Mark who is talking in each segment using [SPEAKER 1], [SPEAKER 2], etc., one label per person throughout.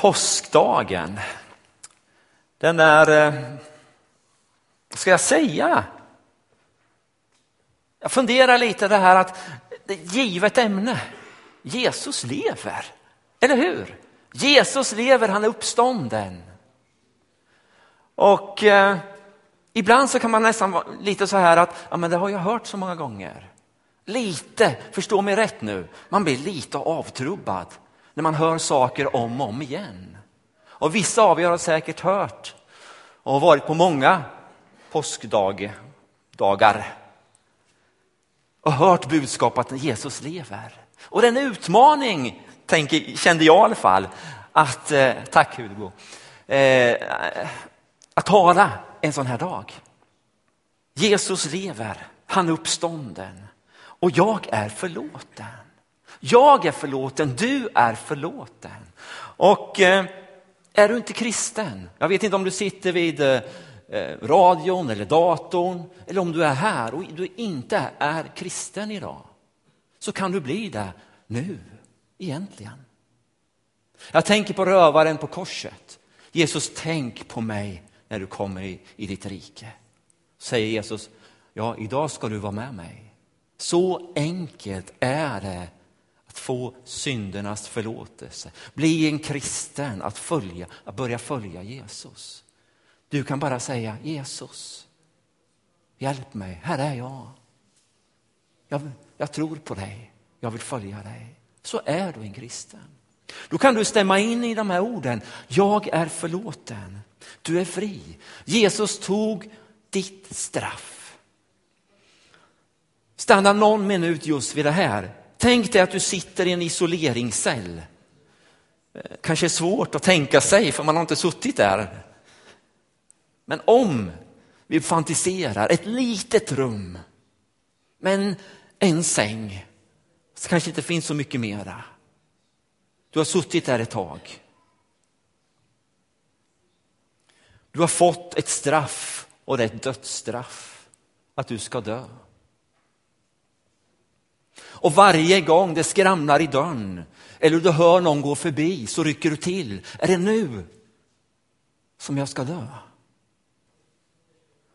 [SPEAKER 1] Påskdagen. Den är, eh, vad ska jag säga? Jag funderar lite det här att det är ett givet ämne. Jesus lever, eller hur? Jesus lever, han är uppstånden. Och eh, ibland så kan man nästan vara lite så här att, ja men det har jag hört så många gånger. Lite, förstå mig rätt nu, man blir lite avtrubbad när man hör saker om och om igen. Och vissa av er har säkert hört och har varit på många påskdagar och hört budskapet att Jesus lever. Och det är en utmaning, tänker, kände jag i alla fall, att, eh, tack Hugo, eh, att tala en sån här dag. Jesus lever, han är uppstånden och jag är förlåten. Jag är förlåten, du är förlåten. Och eh, är du inte kristen, jag vet inte om du sitter vid eh, eh, radion eller datorn eller om du är här och du inte är kristen idag, så kan du bli det nu, egentligen. Jag tänker på rövaren på korset. Jesus, tänk på mig när du kommer i, i ditt rike. Säger Jesus, ja, idag ska du vara med mig. Så enkelt är det få syndernas förlåtelse. Bli en kristen, att, följa, att börja följa Jesus. Du kan bara säga Jesus, hjälp mig, här är jag. Jag, jag tror på dig, jag vill följa dig. Så är du en kristen. Då kan du stämma in i de här orden. Jag är förlåten. Du är fri. Jesus tog ditt straff. Stanna någon minut just vid det här. Tänk dig att du sitter i en isoleringscell. Eh, kanske är svårt att tänka sig för man har inte suttit där. Men om vi fantiserar ett litet rum, men en säng, så kanske inte finns så mycket mera. Du har suttit där ett tag. Du har fått ett straff och det är ett dödsstraff, att du ska dö. Och varje gång det skramlar i dörren eller du hör någon gå förbi så rycker du till. Är det nu som jag ska dö?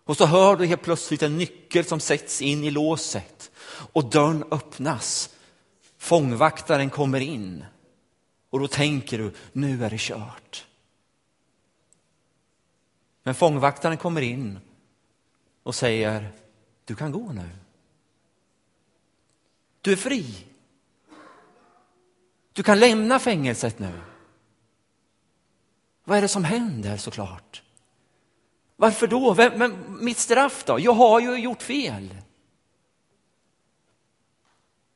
[SPEAKER 1] Och så hör du helt plötsligt en nyckel som sätts in i låset och dörren öppnas. Fångvaktaren kommer in och då tänker du, nu är det kört. Men fångvaktaren kommer in och säger, du kan gå nu. Du är fri. Du kan lämna fängelset nu. Vad är det som händer såklart? Varför då? Vem, men mitt straff då? Jag har ju gjort fel.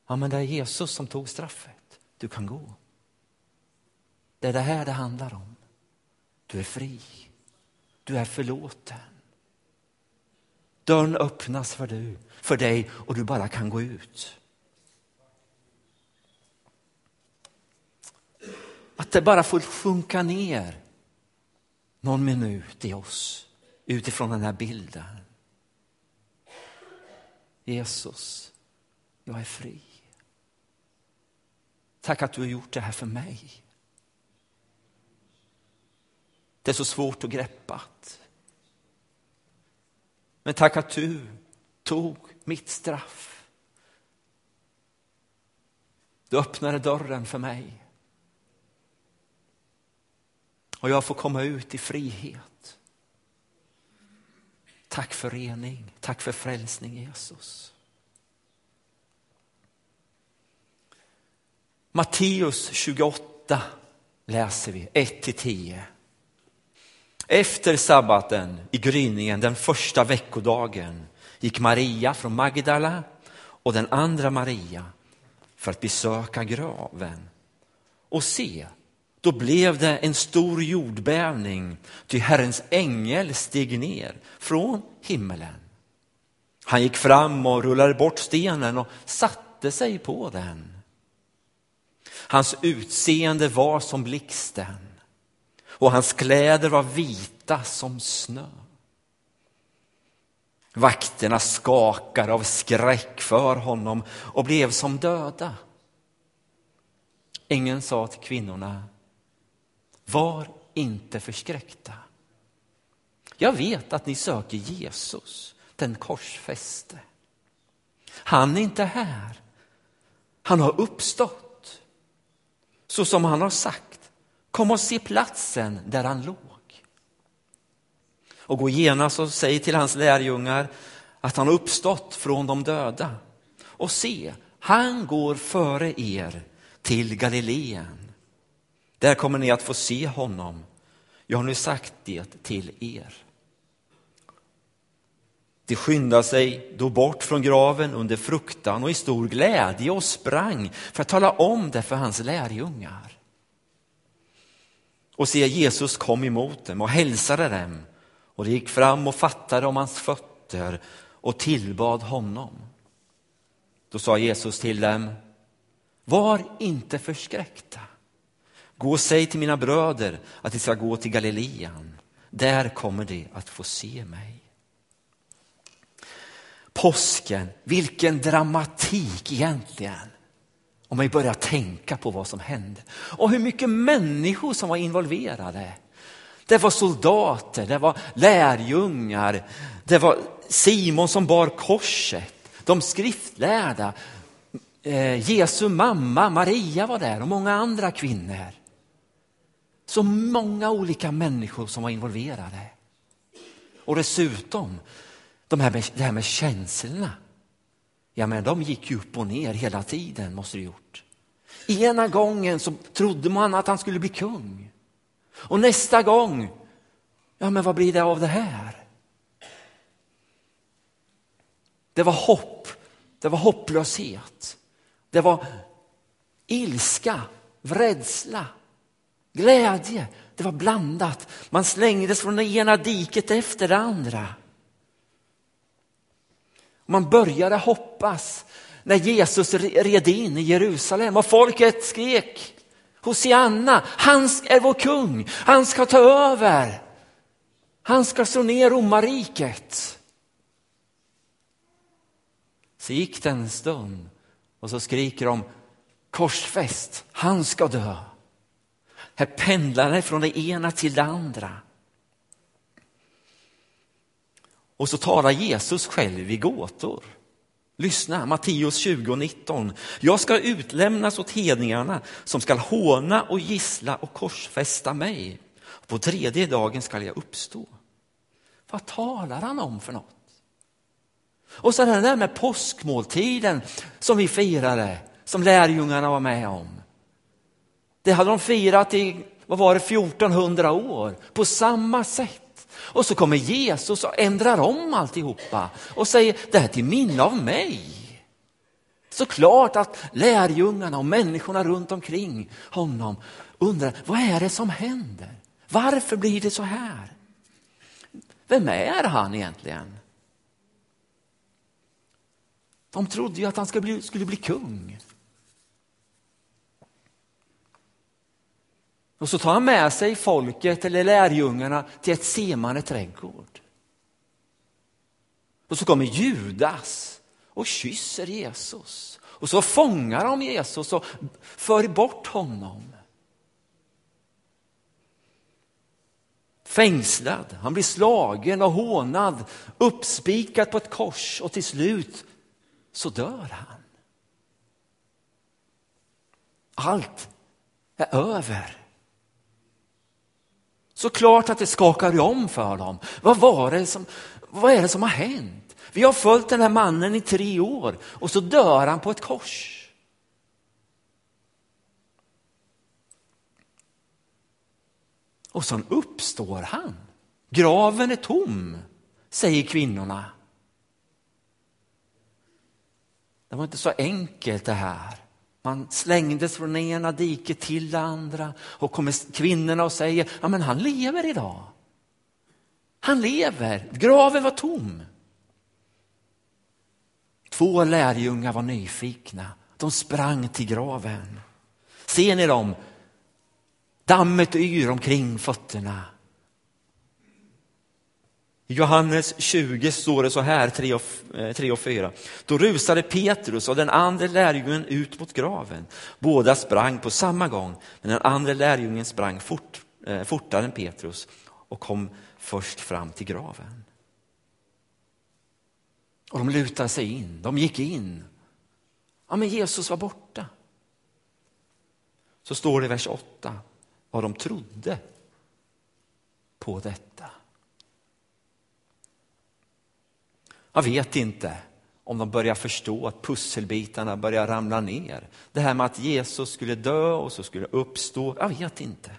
[SPEAKER 1] Ja, men det är Jesus som tog straffet. Du kan gå. Det är det här det handlar om. Du är fri. Du är förlåten. Dörren öppnas för, du, för dig och du bara kan gå ut. Att det bara får sjunka ner någon minut i oss utifrån den här bilden. Jesus, jag är fri. Tack att du har gjort det här för mig. Det är så svårt att greppa. Men tack att du tog mitt straff. Du öppnade dörren för mig. Och jag får komma ut i frihet. Tack för rening, tack för frälsning Jesus. Matteus 28 läser vi, 1-10. Efter sabbaten i gryningen den första veckodagen gick Maria från Magdala och den andra Maria för att besöka graven. Och se, då blev det en stor jordbävning, ty Herrens ängel steg ner från himmelen. Han gick fram och rullade bort stenen och satte sig på den. Hans utseende var som blixten och hans kläder var vita som snö. Vakterna skakade av skräck för honom och blev som döda. Ingen sa till kvinnorna, var inte förskräckta. Jag vet att ni söker Jesus, den korsfäste. Han är inte här. Han har uppstått. Så som han har sagt. Kom och se platsen där han låg. Och gå genast och säg till hans lärjungar att han har uppstått från de döda. Och se, han går före er till Galileen. Där kommer ni att få se honom. Jag har nu sagt det till er. De skyndade sig då bort från graven under fruktan och i stor glädje och sprang för att tala om det för hans lärjungar. Och se, Jesus kom emot dem och hälsade dem och de gick fram och fattade om hans fötter och tillbad honom. Då sa Jesus till dem, var inte förskräckta. Gå och säg till mina bröder att de ska gå till Galilean. Där kommer de att få se mig. Påsken, vilken dramatik egentligen. Om man börjar tänka på vad som hände och hur mycket människor som var involverade. Det var soldater, det var lärjungar, det var Simon som bar korset, de skriftlärda, eh, Jesu mamma Maria var där och många andra kvinnor. Så många olika människor som var involverade. Och dessutom de här med, det här med känslorna, ja men de gick ju upp och ner hela tiden måste det gjort. Ena gången så trodde man att han skulle bli kung. Och nästa gång, ja men vad blir det av det här? Det var hopp, det var hopplöshet, det var ilska, rädsla, glädje. Det var blandat. Man slängdes från det ena diket efter det andra. Man började hoppas när Jesus red in i Jerusalem och folket skrek Hosianna, han är vår kung, han ska ta över. Han ska slå ner romarriket. Så gick det en stund och så skriker de korsfäst, han ska dö. Här pendlar det från det ena till det andra. Och så talar Jesus själv i gåtor. Lyssna, Matteus 20 och 19. Jag ska utlämnas åt hedningarna som skall håna och gissla och korsfästa mig. På tredje dagen skall jag uppstå. Vad talar han om för något? Och så den där med påskmåltiden som vi firade, som lärjungarna var med om. Det hade de firat i, vad var det, 1400 år på samma sätt. Och så kommer Jesus och ändrar om alltihopa och säger det här till minne av mig. Såklart att lärjungarna och människorna runt omkring honom undrar vad är det som händer? Varför blir det så här? Vem är han egentligen? De trodde ju att han skulle bli, skulle bli kung. Och så tar han med sig folket eller lärjungarna till ett semane trädgård. Och så kommer Judas och kysser Jesus. Och så fångar de Jesus och för bort honom. Fängslad, han blir slagen och hånad, uppspikad på ett kors och till slut så dör han. Allt är över. Så klart att det skakar om för dem. Vad, var det som, vad är det som har hänt? Vi har följt den här mannen i tre år och så dör han på ett kors. Och så uppstår han. Graven är tom, säger kvinnorna. Det var inte så enkelt det här. Man slängdes från ena diket till det andra och kommer kvinnorna och säger, ja men han lever idag. Han lever, graven var tom. Två lärjungar var nyfikna, de sprang till graven. Ser ni dem? Dammet yr omkring fötterna. I Johannes 20 står det så här, 3 och 4. Eh, Då rusade Petrus och den andra lärjungen ut mot graven. Båda sprang på samma gång, men den andra lärjungen sprang fort, eh, fortare än Petrus och kom först fram till graven. Och de lutade sig in, de gick in. Ja, men Jesus var borta. Så står det i vers 8 vad de trodde på detta. Jag vet inte om de börjar förstå att pusselbitarna börjar ramla ner. Det här med att Jesus skulle dö och så skulle uppstå, jag vet inte.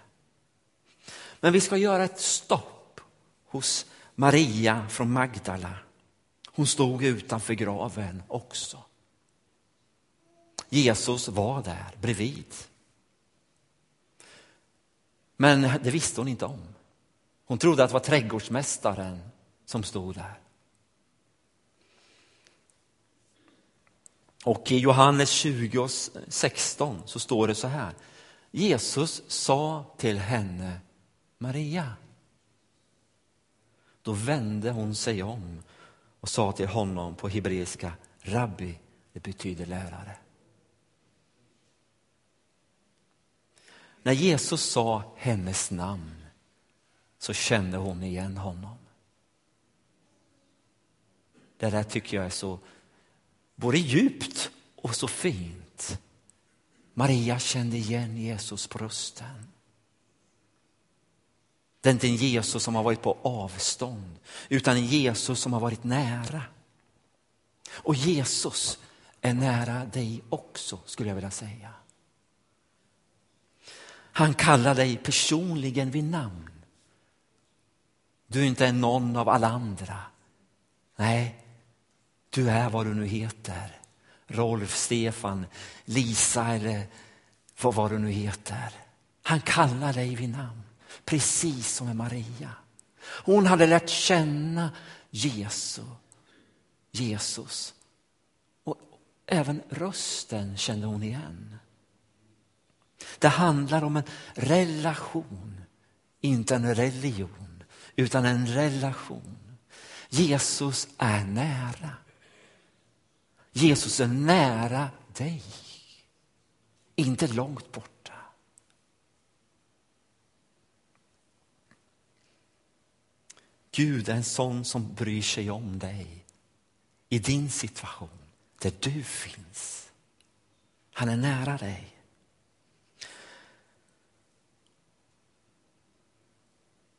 [SPEAKER 1] Men vi ska göra ett stopp hos Maria från Magdala. Hon stod utanför graven också. Jesus var där bredvid. Men det visste hon inte om. Hon trodde att det var trädgårdsmästaren som stod där. Och i Johannes 20 och 16 så står det så här. Jesus sa till henne Maria. Då vände hon sig om och sa till honom på hebreiska Rabbi, det betyder lärare. När Jesus sa hennes namn så kände hon igen honom. Det där tycker jag är så både djupt och så fint. Maria kände igen Jesus på rösten. Det är inte en Jesus som har varit på avstånd, utan en Jesus som har varit nära. Och Jesus är nära dig också, skulle jag vilja säga. Han kallar dig personligen vid namn. Du är inte någon av alla andra. Nej, du är vad du nu heter. Rolf, Stefan, Lisa eller vad, vad du nu heter. Han kallar dig vid namn, precis som med Maria. Hon hade lärt känna Jesus. Jesus. Och även rösten kände hon igen. Det handlar om en relation, inte en religion, utan en relation. Jesus är nära. Jesus är nära dig, inte långt borta. Gud är en sån som bryr sig om dig i din situation, där du finns. Han är nära dig.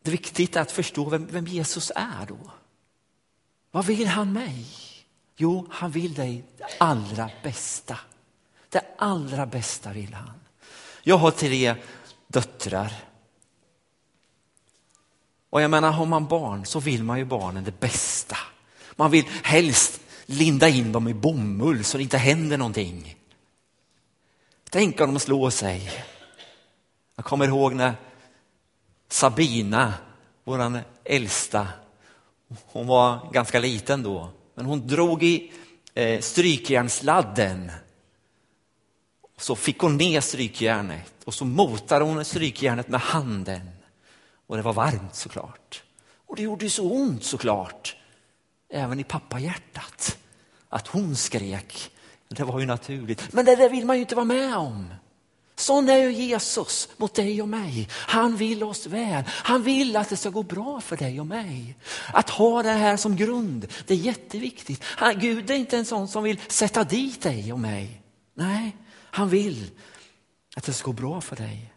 [SPEAKER 1] Det är viktigt att förstå vem, vem Jesus är då. Vad vill han mig? Jo, han vill dig det allra bästa. Det allra bästa vill han. Jag har tre döttrar. Och jag menar, har man barn så vill man ju barnen det bästa. Man vill helst linda in dem i bomull så det inte händer någonting. Tänk om de slår sig. Jag kommer ihåg när Sabina, vår äldsta, hon var ganska liten då, men hon drog i eh, strykjärnsladden. Så fick hon ner strykjärnet och så motade hon strykjärnet med handen. Och det var varmt såklart. Och det gjorde så ont såklart, även i pappahjärtat. Att hon skrek, det var ju naturligt. Men det där vill man ju inte vara med om. Sån är ju Jesus mot dig och mig. Han vill oss väl. Han vill att det ska gå bra för dig och mig. Att ha det här som grund, det är jätteviktigt. Han, Gud är inte en sån som vill sätta dit dig och mig. Nej, han vill att det ska gå bra för dig.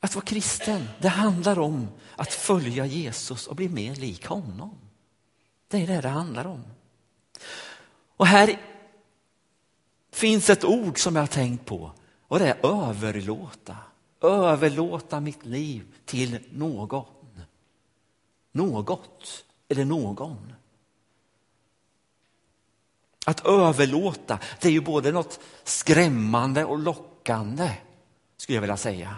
[SPEAKER 1] Att vara kristen, det handlar om att följa Jesus och bli mer lik honom. Det är det det handlar om. Och här finns ett ord som jag har tänkt på och det är överlåta. Överlåta mitt liv till någon. Något eller någon. Att överlåta, det är ju både något skrämmande och lockande, skulle jag vilja säga.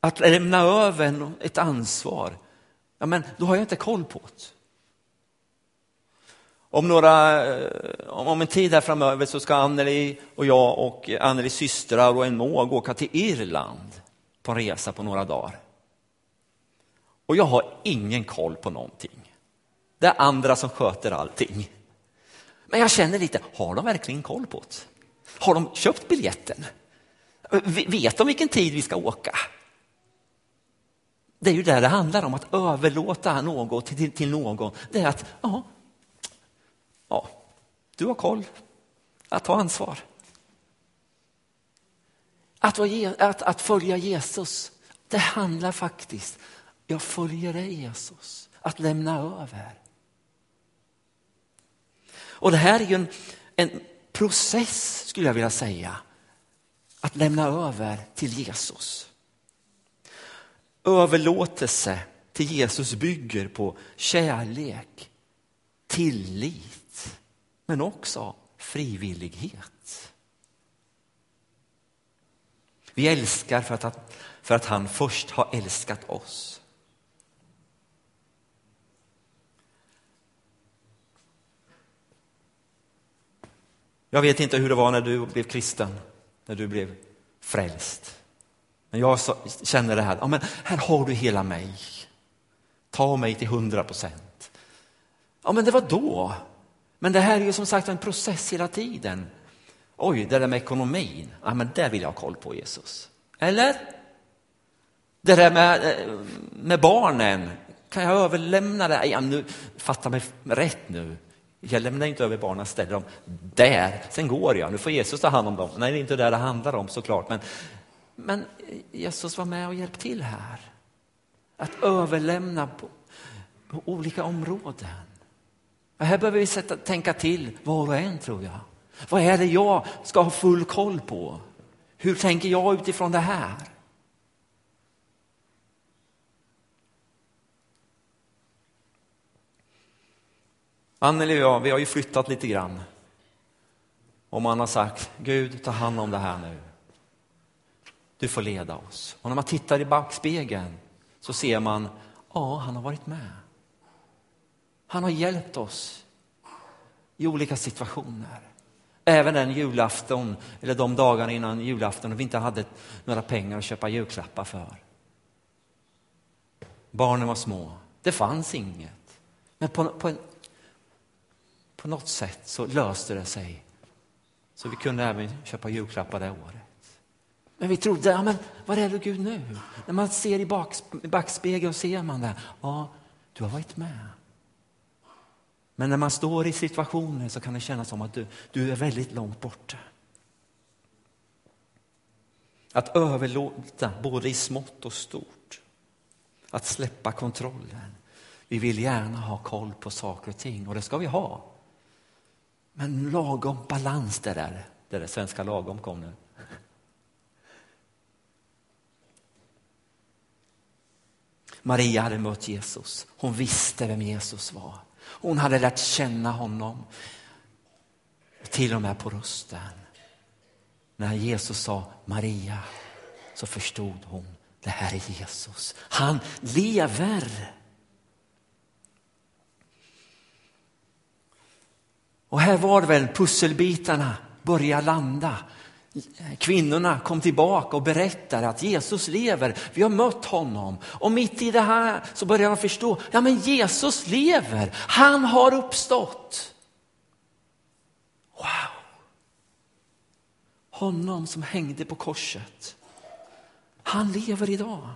[SPEAKER 1] Att lämna över ett ansvar, ja men då har jag inte koll på det. Om, några, eh, om en tid här framöver så ska Anneli och jag och Annelis systrar och en måg åka till Irland på en resa på några dagar. Och jag har ingen koll på någonting. Det är andra som sköter allting. Men jag känner lite, har de verkligen koll på det? Har de köpt biljetten? Vet de vilken tid vi ska åka? Det är ju det det handlar om, att överlåta något till, till någon. Det är att, ja, ja, du har koll, att ta ansvar. Att, att, att följa Jesus, det handlar faktiskt, jag följer dig Jesus, att lämna över. Och det här är ju en, en process skulle jag vilja säga, att lämna över till Jesus. Överlåtelse till Jesus bygger på kärlek, tillit, men också frivillighet. Vi älskar för att, för att han först har älskat oss. Jag vet inte hur det var när du blev kristen, när du blev frälst. Men jag känner det här, ja, men här har du hela mig. Ta mig till hundra procent. Ja, men det var då. Men det här är ju som sagt en process hela tiden. Oj, det där med ekonomin, ja, men det vill jag ha koll på Jesus. Eller? Det där med, eh, med barnen, kan jag överlämna det? Ja, nu, fatta mig rätt nu. Jag lämnar inte över barnen, ställer dem där, sen går jag. Nu får Jesus ta hand om dem. Nej, det är inte det det handlar om såklart. Men, men eh, Jesus var med och hjälpte till här. Att överlämna på, på olika områden. Och här behöver vi sätta, tänka till var och en tror jag. Vad är det jag ska ha full koll på? Hur tänker jag utifrån det här? Anneli och jag, vi har ju flyttat lite grann. Och man har sagt, Gud ta hand om det här nu. Du får leda oss. Och när man tittar i backspegeln så ser man, ja, han har varit med. Han har hjälpt oss i olika situationer. Även den julafton, eller de dagarna innan julafton, när vi inte hade några pengar att köpa julklappar för. Barnen var små, det fanns inget. Men på, på, en, på något sätt så löste det sig. Så vi kunde även köpa julklappar det året. Men vi trodde, ja, men var är du Gud nu? När man ser i, i backspegeln och ser man det, ja, du har varit med. Men när man står i situationer så kan det kännas som att du, du är väldigt långt borta. Att överlåta både i smått och stort. Att släppa kontrollen. Vi vill gärna ha koll på saker och ting och det ska vi ha. Men lagom balans det där, det där svenska lagom kom nu. Maria hade mött Jesus. Hon visste vem Jesus var. Hon hade lärt känna honom. Till och med på rösten. När Jesus sa Maria så förstod hon det här är Jesus. Han lever. Och här var det väl pusselbitarna börjar landa. Kvinnorna kom tillbaka och berättade att Jesus lever, vi har mött honom. Och mitt i det här så börjar de förstå, ja men Jesus lever, han har uppstått. Wow! Honom som hängde på korset, han lever idag.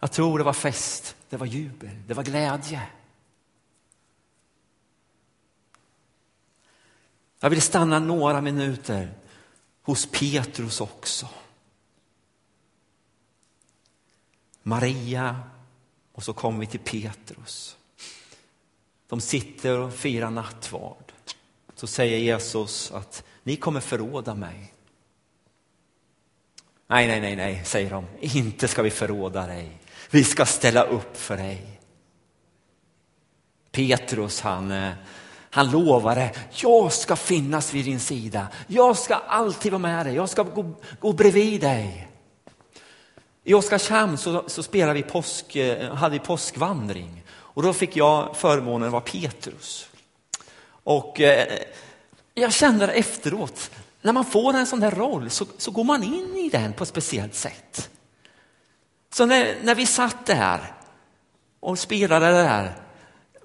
[SPEAKER 1] Jag tror det var fest, det var jubel, det var glädje. Jag vill stanna några minuter hos Petrus också. Maria och så kommer vi till Petrus. De sitter och firar nattvard. Så säger Jesus att ni kommer förråda mig. Nej, nej, nej, nej, säger de. Inte ska vi förråda dig. Vi ska ställa upp för dig. Petrus han eh, han lovade, jag ska finnas vid din sida. Jag ska alltid vara med dig. Jag ska gå, gå bredvid dig. I Oskarshamn så, så spelade vi påsk, eh, hade vi påskvandring och då fick jag förmånen att vara Petrus. Och eh, jag kände efteråt, när man får en sån där roll så, så går man in i den på ett speciellt sätt. Så när, när vi satt där och spelade det där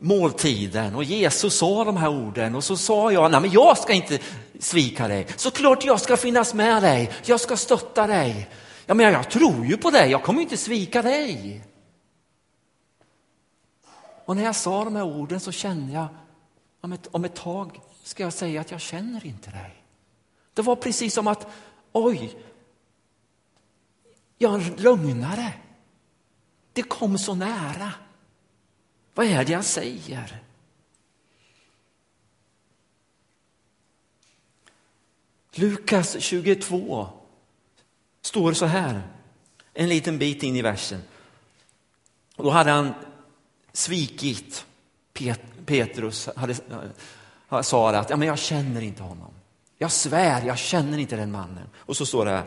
[SPEAKER 1] måltiden och Jesus sa de här orden och så sa jag, nej men jag ska inte svika dig. Såklart jag ska finnas med dig, jag ska stötta dig. Ja, men jag tror ju på dig, jag kommer inte svika dig. Och när jag sa de här orden så kände jag, om ett, om ett tag ska jag säga att jag känner inte dig. Det var precis som att, oj, jag är en lögnare. Det kom så nära. Vad är det jag säger? Lukas 22 står så här, en liten bit in i versen. då hade han svikit Pet Petrus, hade, eh, sa att ja, men jag känner inte honom. Jag svär, jag känner inte den mannen. Och så står det här,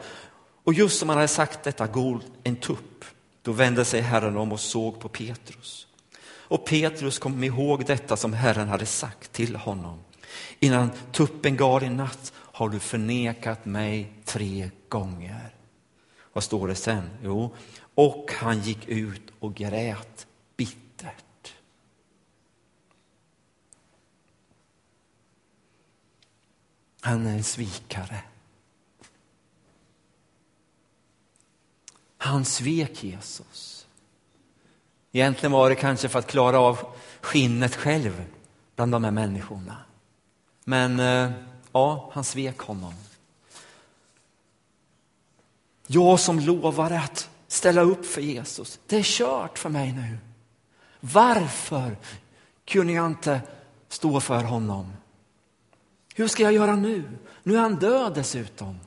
[SPEAKER 1] och just som han hade sagt detta gol en tupp. Då vände sig Herren om och såg på Petrus. Och Petrus kom ihåg detta som Herren hade sagt till honom. Innan tuppen gav i natt har du förnekat mig tre gånger. Vad står det sen? Jo, och han gick ut och grät bittert. Han är en svikare. Han svek Jesus. Egentligen var det kanske för att klara av skinnet själv bland de här människorna. Men eh, ja, han svek honom. Jag som lovade att ställa upp för Jesus, det är kört för mig nu. Varför kunde jag inte stå för honom? Hur ska jag göra nu? Nu är han död dessutom.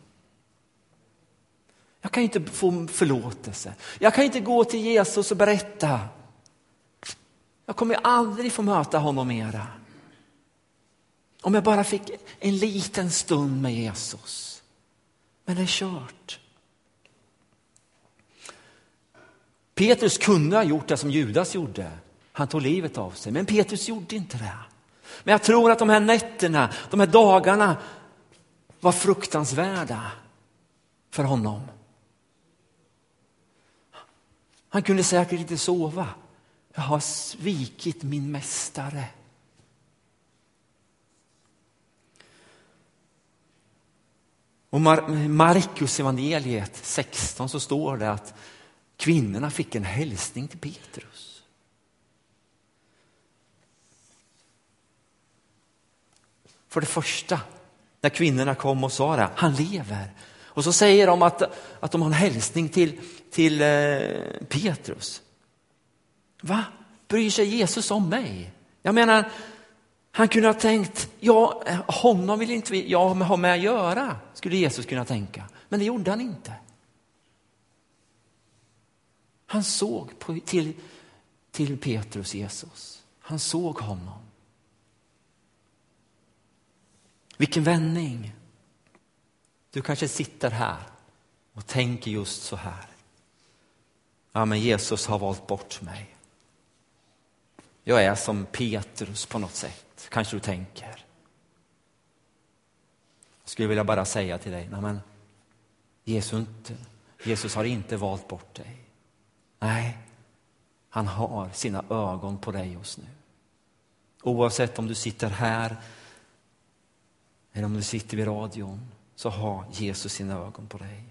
[SPEAKER 1] Jag kan inte få förlåtelse. Jag kan inte gå till Jesus och berätta. Jag kommer aldrig få möta honom mera. Om jag bara fick en liten stund med Jesus. Men det är kört. Petrus kunde ha gjort det som Judas gjorde. Han tog livet av sig, men Petrus gjorde inte det. Men jag tror att de här nätterna, de här dagarna var fruktansvärda för honom. Han kunde säkert inte sova. Jag har svikit min mästare. Och Markus evangeliet 16 så står det att kvinnorna fick en hälsning till Petrus. För det första, när kvinnorna kom och sa det, han lever. Och så säger de att, att de har en hälsning till, till eh, Petrus. Va? Bryr sig Jesus om mig? Jag menar, han kunde ha tänkt, ja, eh, honom vill inte jag ha med att göra, skulle Jesus kunna tänka. Men det gjorde han inte. Han såg på, till, till Petrus Jesus. Han såg honom. Vilken vändning. Du kanske sitter här och tänker just så här. Ja, men Jesus har valt bort mig. Jag är som Petrus på något sätt, kanske du tänker. Jag skulle vilja bara säga till dig, nej men Jesus, Jesus har inte valt bort dig. Nej, han har sina ögon på dig just nu. Oavsett om du sitter här eller om du sitter vid radion så har Jesus sina ögon på dig.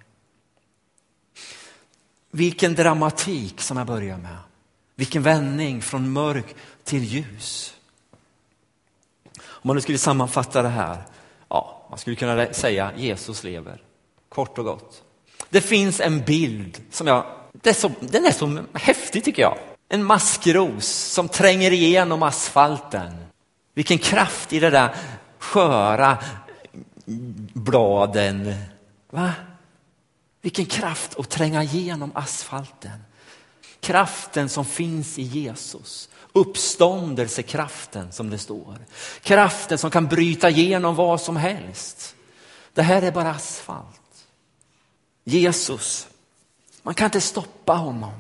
[SPEAKER 1] Vilken dramatik som jag börjar med. Vilken vändning från mörk till ljus. Om man nu skulle sammanfatta det här, ja, man skulle kunna säga Jesus lever, kort och gott. Det finns en bild som jag, är så, den är så häftig tycker jag. En maskros som tränger igenom asfalten. Vilken kraft i det där sköra bladen. Va? Vilken kraft att tränga igenom asfalten. Kraften som finns i Jesus. Uppståndelsekraften som det står. Kraften som kan bryta igenom vad som helst. Det här är bara asfalt. Jesus, man kan inte stoppa honom.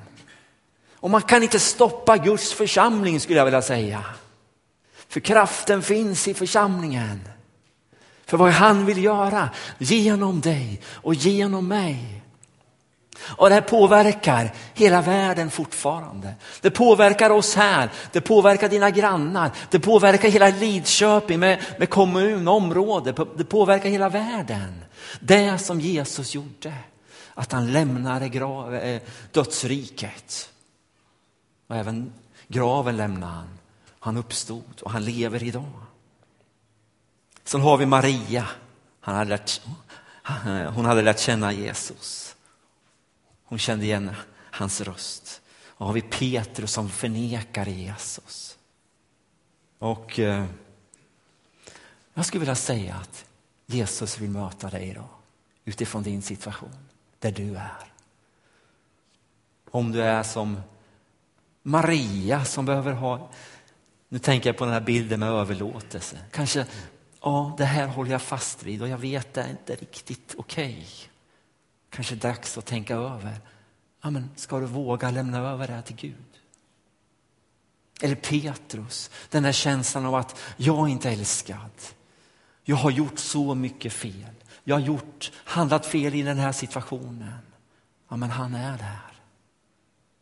[SPEAKER 1] Och man kan inte stoppa Guds församling skulle jag vilja säga. För kraften finns i församlingen. För vad han vill göra genom dig och genom mig. Och det här påverkar hela världen fortfarande. Det påverkar oss här, det påverkar dina grannar, det påverkar hela Lidköping med, med kommun, område, det påverkar hela världen. Det som Jesus gjorde, att han lämnade grav, eh, dödsriket. Och även graven lämnade han. Han uppstod och han lever idag. Sen har vi Maria. Han hade lärt, hon hade lärt känna Jesus. Hon kände igen hans röst. Och har vi Petrus som förnekar Jesus. Och eh, jag skulle vilja säga att Jesus vill möta dig idag utifrån din situation, där du är. Om du är som Maria som behöver ha, nu tänker jag på den här bilden med överlåtelse. Kanske, ja det här håller jag fast vid och jag vet det är inte riktigt okej. Okay. Kanske dags att tänka över, ja, men ska du våga lämna över det här till Gud? Eller Petrus, den där känslan av att jag är inte älskad. Jag har gjort så mycket fel. Jag har gjort, handlat fel i den här situationen. Ja, men han är där.